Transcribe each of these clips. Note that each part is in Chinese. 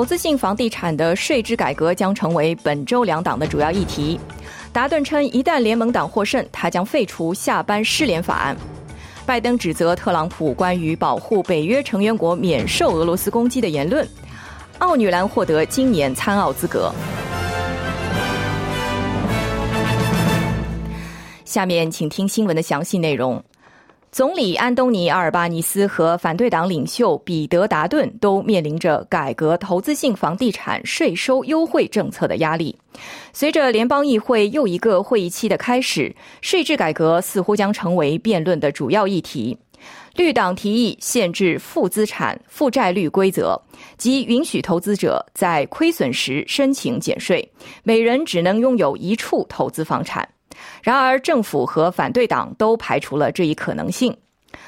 投资性房地产的税制改革将成为本周两党的主要议题。达顿称，一旦联盟党获胜，他将废除下班失联法案。拜登指责特朗普关于保护北约成员国免受俄罗斯攻击的言论。奥女篮获得今年参奥资格。下面请听新闻的详细内容。总理安东尼·阿尔巴尼斯和反对党领袖彼得·达顿都面临着改革投资性房地产税收优惠政策的压力。随着联邦议会又一个会议期的开始，税制改革似乎将成为辩论的主要议题。绿党提议限制负资产负债率规则，即允许投资者在亏损时申请减税，每人只能拥有一处投资房产。然而，政府和反对党都排除了这一可能性。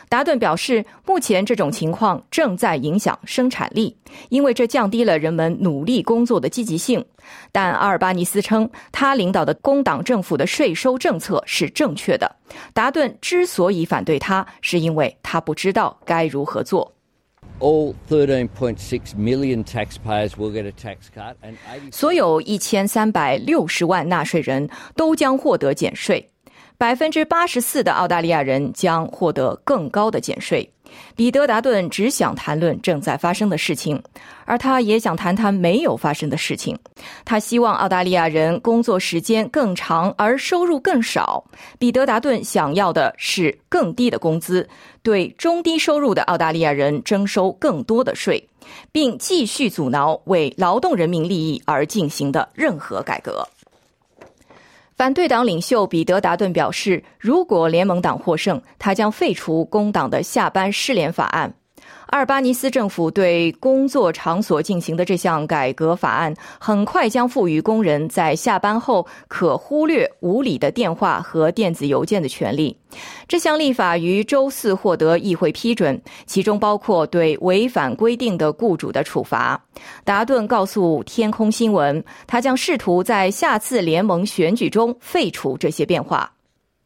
达顿表示，目前这种情况正在影响生产力，因为这降低了人们努力工作的积极性。但阿尔巴尼斯称，他领导的工党政府的税收政策是正确的。达顿之所以反对他，是因为他不知道该如何做。所有一千三百六十万纳税人都将获得减税，百分之八十四的澳大利亚人将获得更高的减税。彼得·达顿只想谈论正在发生的事情，而他也想谈谈没有发生的事情。他希望澳大利亚人工作时间更长，而收入更少。彼得·达顿想要的是更低的工资，对中低收入的澳大利亚人征收更多的税，并继续阻挠为劳动人民利益而进行的任何改革。反对党领袖彼得·达顿表示，如果联盟党获胜，他将废除工党的下班失联法案。阿尔巴尼斯政府对工作场所进行的这项改革法案，很快将赋予工人在下班后可忽略无理的电话和电子邮件的权利。这项立法于周四获得议会批准，其中包括对违反规定的雇主的处罚。达顿告诉天空新闻，他将试图在下次联盟选举中废除这些变化。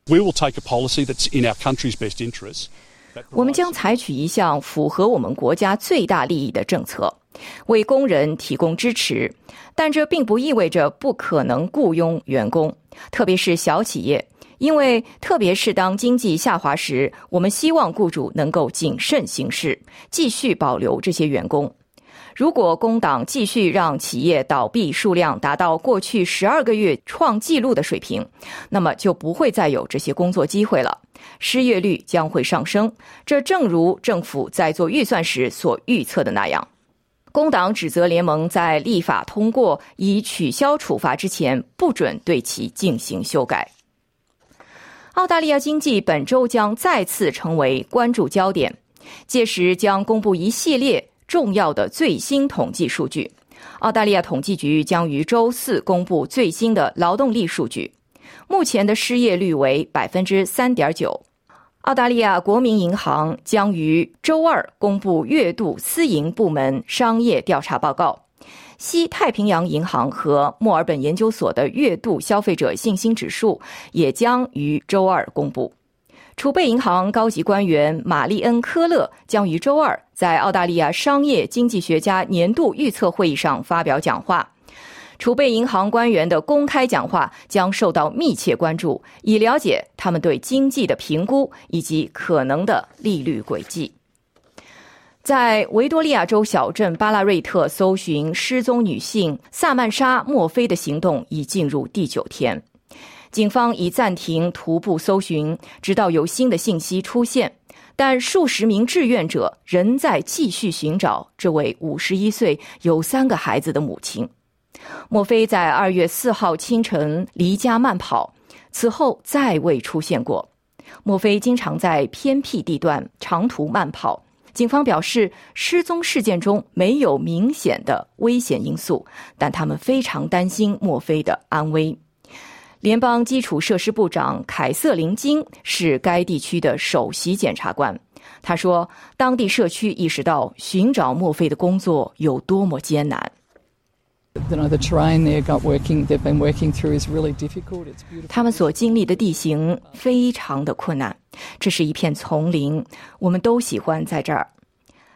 We will take a policy that's in our country's best interest. 我们将采取一项符合我们国家最大利益的政策，为工人提供支持。但这并不意味着不可能雇佣员工，特别是小企业，因为特别是当经济下滑时，我们希望雇主能够谨慎行事，继续保留这些员工。如果工党继续让企业倒闭数量达到过去十二个月创纪录的水平，那么就不会再有这些工作机会了，失业率将会上升。这正如政府在做预算时所预测的那样。工党指责联盟在立法通过以取消处罚之前，不准对其进行修改。澳大利亚经济本周将再次成为关注焦点，届时将公布一系列。重要的最新统计数据，澳大利亚统计局将于周四公布最新的劳动力数据。目前的失业率为百分之三点九。澳大利亚国民银行将于周二公布月度私营部门商业调查报告。西太平洋银行和墨尔本研究所的月度消费者信心指数也将于周二公布。储备银行高级官员玛丽恩·科勒将于周二在澳大利亚商业经济学家年度预测会议上发表讲话。储备银行官员的公开讲话将受到密切关注，以了解他们对经济的评估以及可能的利率轨迹。在维多利亚州小镇巴拉瑞特搜寻失踪女性萨曼莎·墨菲的行动已进入第九天。警方已暂停徒步搜寻，直到有新的信息出现。但数十名志愿者仍在继续寻找这位五十一岁、有三个孩子的母亲。莫菲在二月四号清晨离家慢跑，此后再未出现过。莫菲经常在偏僻地段长途慢跑，警方表示，失踪事件中没有明显的危险因素，但他们非常担心墨菲的安危。联邦基础设施部长凯瑟琳金是该地区的首席检察官。他说，当地社区意识到寻找墨菲的工作有多么艰难。他们所经历的地形非常的困难，这是一片丛林。我们都喜欢在这儿，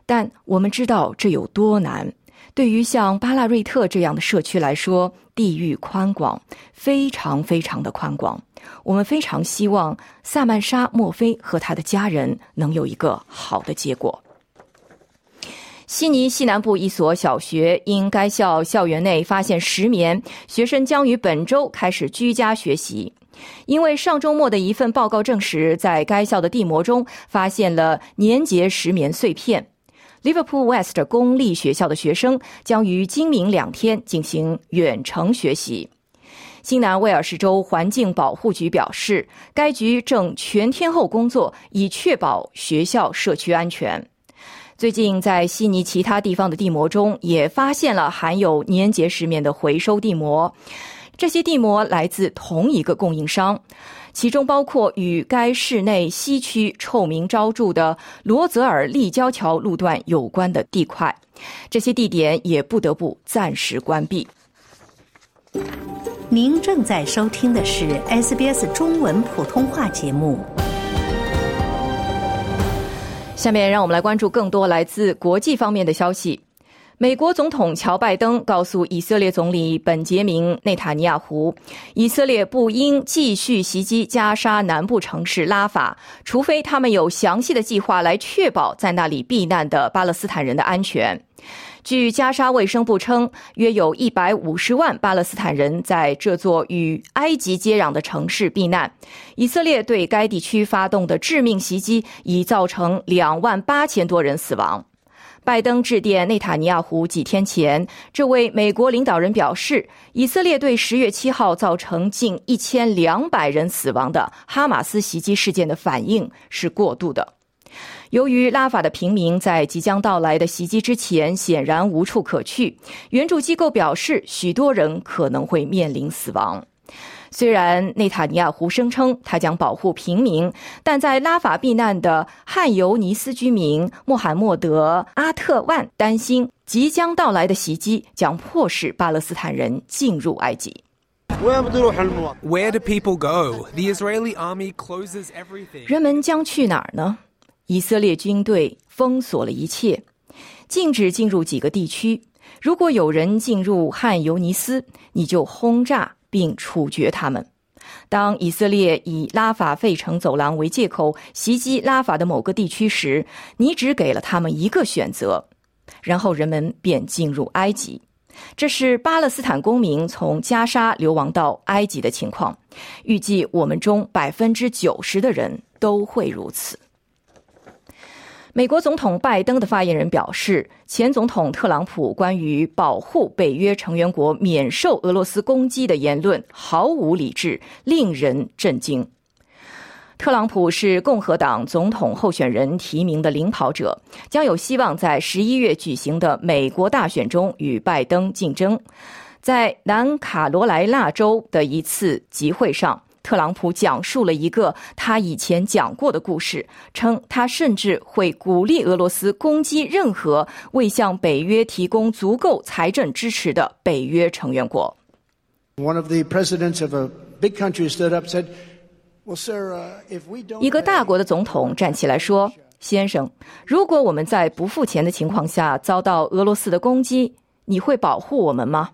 但我们知道这有多难。对于像巴拉瑞特这样的社区来说，地域宽广，非常非常的宽广。我们非常希望萨曼莎·墨菲和他的家人能有一个好的结果。悉尼西南部一所小学因该校校园内发现石棉，学生将于本周开始居家学习。因为上周末的一份报告证实，在该校的地膜中发现了粘结石棉碎片。Liverpool West 公立学校的学生将于今明两天进行远程学习。新南威尔士州环境保护局表示，该局正全天候工作，以确保学校社区安全。最近，在悉尼其他地方的地膜中也发现了含有粘结石棉的回收地膜，这些地膜来自同一个供应商，其中包括与该市内西区臭名昭著的罗泽尔立交桥路段有关的地块。这些地点也不得不暂时关闭。您正在收听的是 SBS 中文普通话节目。下面让我们来关注更多来自国际方面的消息。美国总统乔拜登告诉以色列总理本杰明内塔尼亚胡，以色列不应继续袭击加沙南部城市拉法，除非他们有详细的计划来确保在那里避难的巴勒斯坦人的安全。据加沙卫生部称，约有一百五十万巴勒斯坦人在这座与埃及接壤的城市避难。以色列对该地区发动的致命袭击已造成两万八千多人死亡。拜登致电内塔尼亚胡几天前，这位美国领导人表示，以色列对十月七号造成近一千两百人死亡的哈马斯袭击事件的反应是过度的。由于拉法的平民在即将到来的袭击之前显然无处可去，援助机构表示，许多人可能会面临死亡。虽然内塔尼亚胡声称他将保护平民，但在拉法避难的汉尤尼斯居民穆罕默德·阿特万担心，即将到来的袭击将迫使巴勒斯坦人进入埃及。Where do people go? The Israeli army closes everything. 人们将去哪儿呢？以色列军队封锁了一切，禁止进入几个地区。如果有人进入汉尤尼斯，你就轰炸并处决他们。当以色列以拉法费城走廊为借口袭击拉法的某个地区时，你只给了他们一个选择，然后人们便进入埃及。这是巴勒斯坦公民从加沙流亡到埃及的情况。预计我们中百分之九十的人都会如此。美国总统拜登的发言人表示，前总统特朗普关于保护北约成员国免受俄罗斯攻击的言论毫无理智，令人震惊。特朗普是共和党总统候选人提名的领跑者，将有希望在十一月举行的美国大选中与拜登竞争。在南卡罗来纳州的一次集会上。特朗普讲述了一个他以前讲过的故事，称他甚至会鼓励俄罗斯攻击任何未向北约提供足够财政支持的北约成员国。一个大国的总统站起来说：“先生，如果我们在不付钱的情况下遭到俄罗斯的攻击，你会保护我们吗？”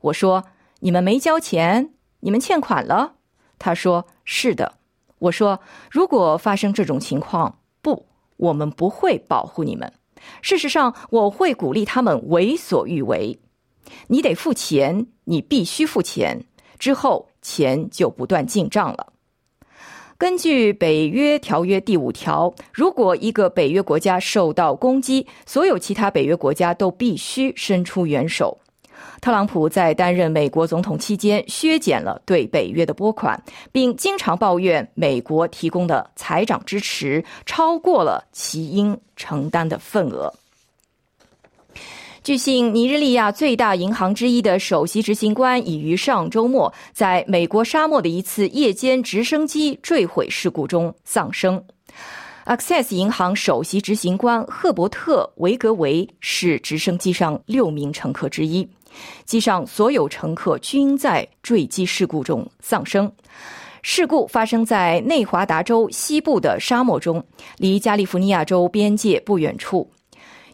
我说：“你们没交钱，你们欠款了。”他说：“是的。”我说：“如果发生这种情况，不，我们不会保护你们。事实上，我会鼓励他们为所欲为。你得付钱，你必须付钱。之后，钱就不断进账了。根据北约条约第五条，如果一个北约国家受到攻击，所有其他北约国家都必须伸出援手。特朗普在担任美国总统期间削减了对北约的拨款，并经常抱怨美国提供的财长支持超过了其应承担的份额。据信，尼日利亚最大银行之一的首席执行官已于上周末在美国沙漠的一次夜间直升机坠毁事故中丧生。Access 银行首席执行官赫伯特·维格维是直升机上六名乘客之一。机上所有乘客均在坠机事故中丧生。事故发生在内华达州西部的沙漠中，离加利福尼亚州边界不远处。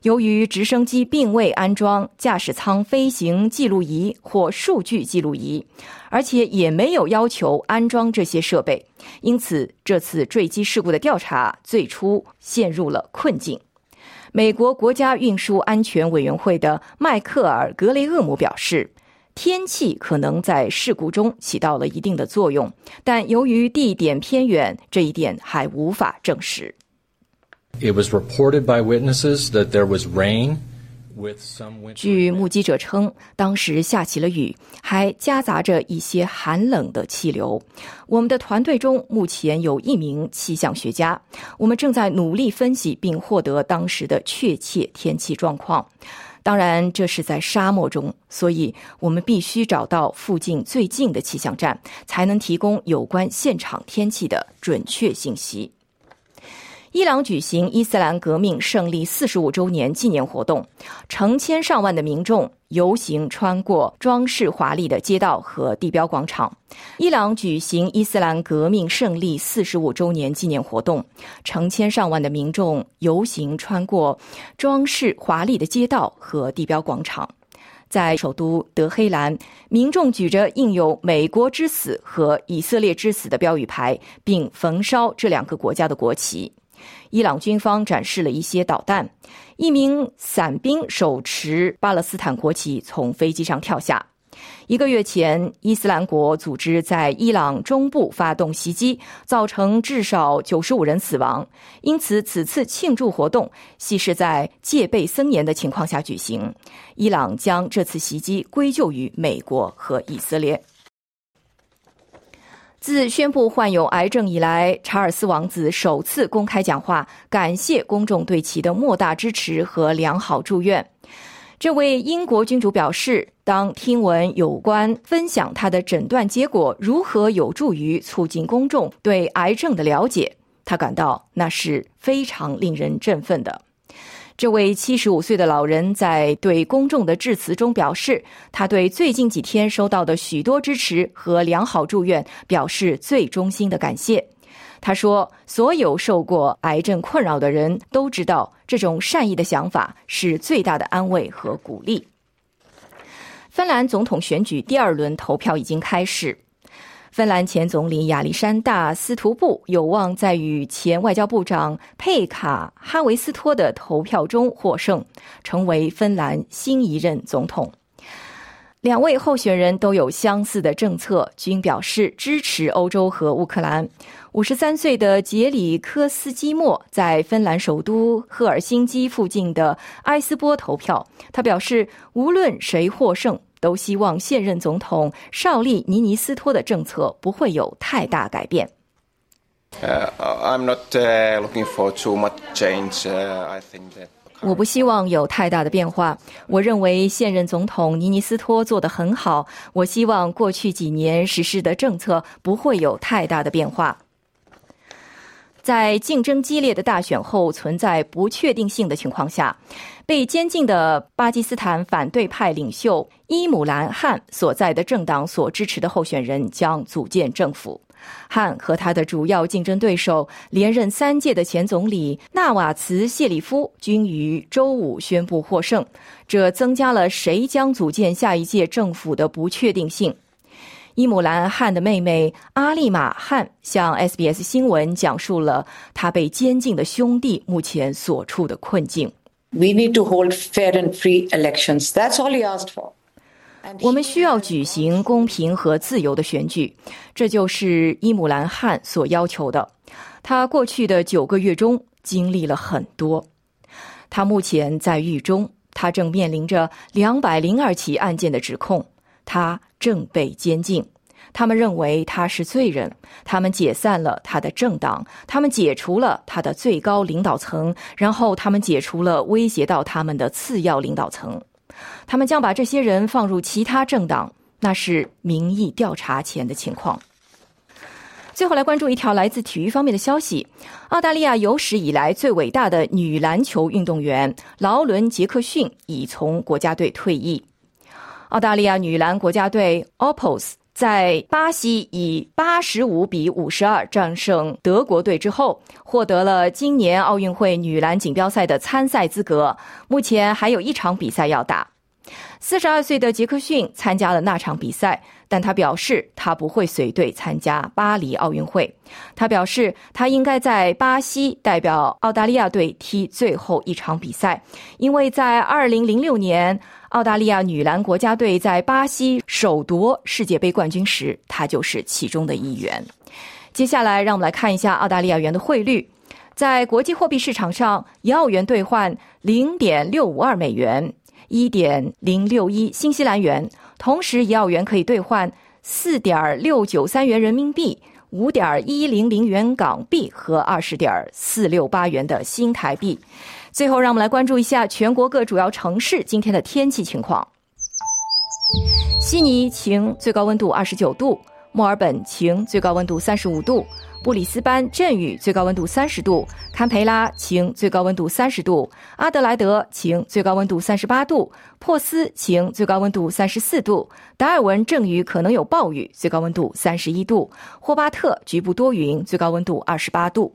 由于直升机并未安装驾驶舱飞行记录仪或数据记录仪，而且也没有要求安装这些设备，因此这次坠机事故的调查最初陷入了困境。美国国家运输安全委员会的迈克尔·格雷厄姆表示，天气可能在事故中起到了一定的作用，但由于地点偏远，这一点还无法证实。It was reported by witnesses that there was rain. 据目击者称，当时下起了雨，还夹杂着一些寒冷的气流。我们的团队中目前有一名气象学家，我们正在努力分析并获得当时的确切天气状况。当然，这是在沙漠中，所以我们必须找到附近最近的气象站，才能提供有关现场天气的准确信息。伊朗举行伊斯兰革命胜利四十五周年纪念活动，成千上万的民众游行穿过装饰华丽的街道和地标广场。伊朗举行伊斯兰革命胜利四十五周年纪念活动，成千上万的民众游行穿过装饰华丽的街道和地标广场。在首都德黑兰，民众举着印有“美国之死”和“以色列之死”的标语牌，并焚烧这两个国家的国旗。伊朗军方展示了一些导弹，一名伞兵手持巴勒斯坦国旗从飞机上跳下。一个月前，伊斯兰国组织在伊朗中部发动袭击，造成至少九十五人死亡。因此，此次庆祝活动系是在戒备森严的情况下举行。伊朗将这次袭击归咎于美国和以色列。自宣布患有癌症以来，查尔斯王子首次公开讲话，感谢公众对其的莫大支持和良好祝愿。这位英国君主表示，当听闻有关分享他的诊断结果如何有助于促进公众对癌症的了解，他感到那是非常令人振奋的。这位七十五岁的老人在对公众的致辞中表示，他对最近几天收到的许多支持和良好祝愿表示最衷心的感谢。他说：“所有受过癌症困扰的人都知道，这种善意的想法是最大的安慰和鼓励。”芬兰总统选举第二轮投票已经开始。芬兰前总理亚历山大·斯图布有望在与前外交部长佩卡·哈维斯托的投票中获胜，成为芬兰新一任总统。两位候选人都有相似的政策，均表示支持欧洲和乌克兰。五十三岁的杰里科斯基莫在芬兰首都赫尔辛基附近的埃斯波投票，他表示，无论谁获胜。都希望现任总统绍利尼尼斯托的政策不会有太大改变。我不希望有太大的变化。我认为现任总统尼尼斯托做得很好。我希望过去几年实施的政策不会有太大的变化。在竞争激烈的大选后存在不确定性的情况下，被监禁的巴基斯坦反对派领袖伊姆兰·汗所在的政党所支持的候选人将组建政府。汗和他的主要竞争对手连任三届的前总理纳瓦茨·谢里夫均于周五宣布获胜，这增加了谁将组建下一届政府的不确定性。伊姆兰·汗的妹妹阿丽玛·汗向 SBS 新闻讲述了他被监禁的兄弟目前所处的困境。We need to hold fair and free elections. That's all he asked for. 我们需要举行公平和自由的选举，这就是伊姆兰·汗所要求的。他过去的九个月中经历了很多。他目前在狱中。他正面临着两百零二起案件的指控，他正被监禁。他们认为他是罪人，他们解散了他的政党，他们解除了他的最高领导层，然后他们解除了威胁到他们的次要领导层。他们将把这些人放入其他政党，那是民意调查前的情况。最后来关注一条来自体育方面的消息：澳大利亚有史以来最伟大的女篮球运动员劳伦·杰克逊已从国家队退役。澳大利亚女篮国家队 Opals。在巴西以八十五比五十二战胜德国队之后，获得了今年奥运会女篮锦标赛的参赛资格。目前还有一场比赛要打。四十二岁的杰克逊参加了那场比赛，但他表示他不会随队参加巴黎奥运会。他表示他应该在巴西代表澳大利亚队踢最后一场比赛，因为在二零零六年。澳大利亚女篮国家队在巴西首夺世界杯冠军时，她就是其中的一员。接下来，让我们来看一下澳大利亚元的汇率。在国际货币市场上，一澳元兑换零点六五二美元，一点零六一新西兰元。同时，一澳元可以兑换四点六九三元人民币。五点一零零元港币和二十点四六八元的新台币。最后，让我们来关注一下全国各主要城市今天的天气情况。悉尼晴，最高温度二十九度；墨尔本晴，最高温度三十五度。布里斯班阵雨，最高温度三十度；堪培拉晴，最高温度三十度；阿德莱德晴，最高温度三十八度；珀斯晴，最高温度三十四度；达尔文阵雨可能有暴雨，最高温度三十一度；霍巴特局部多云，最高温度二十八度。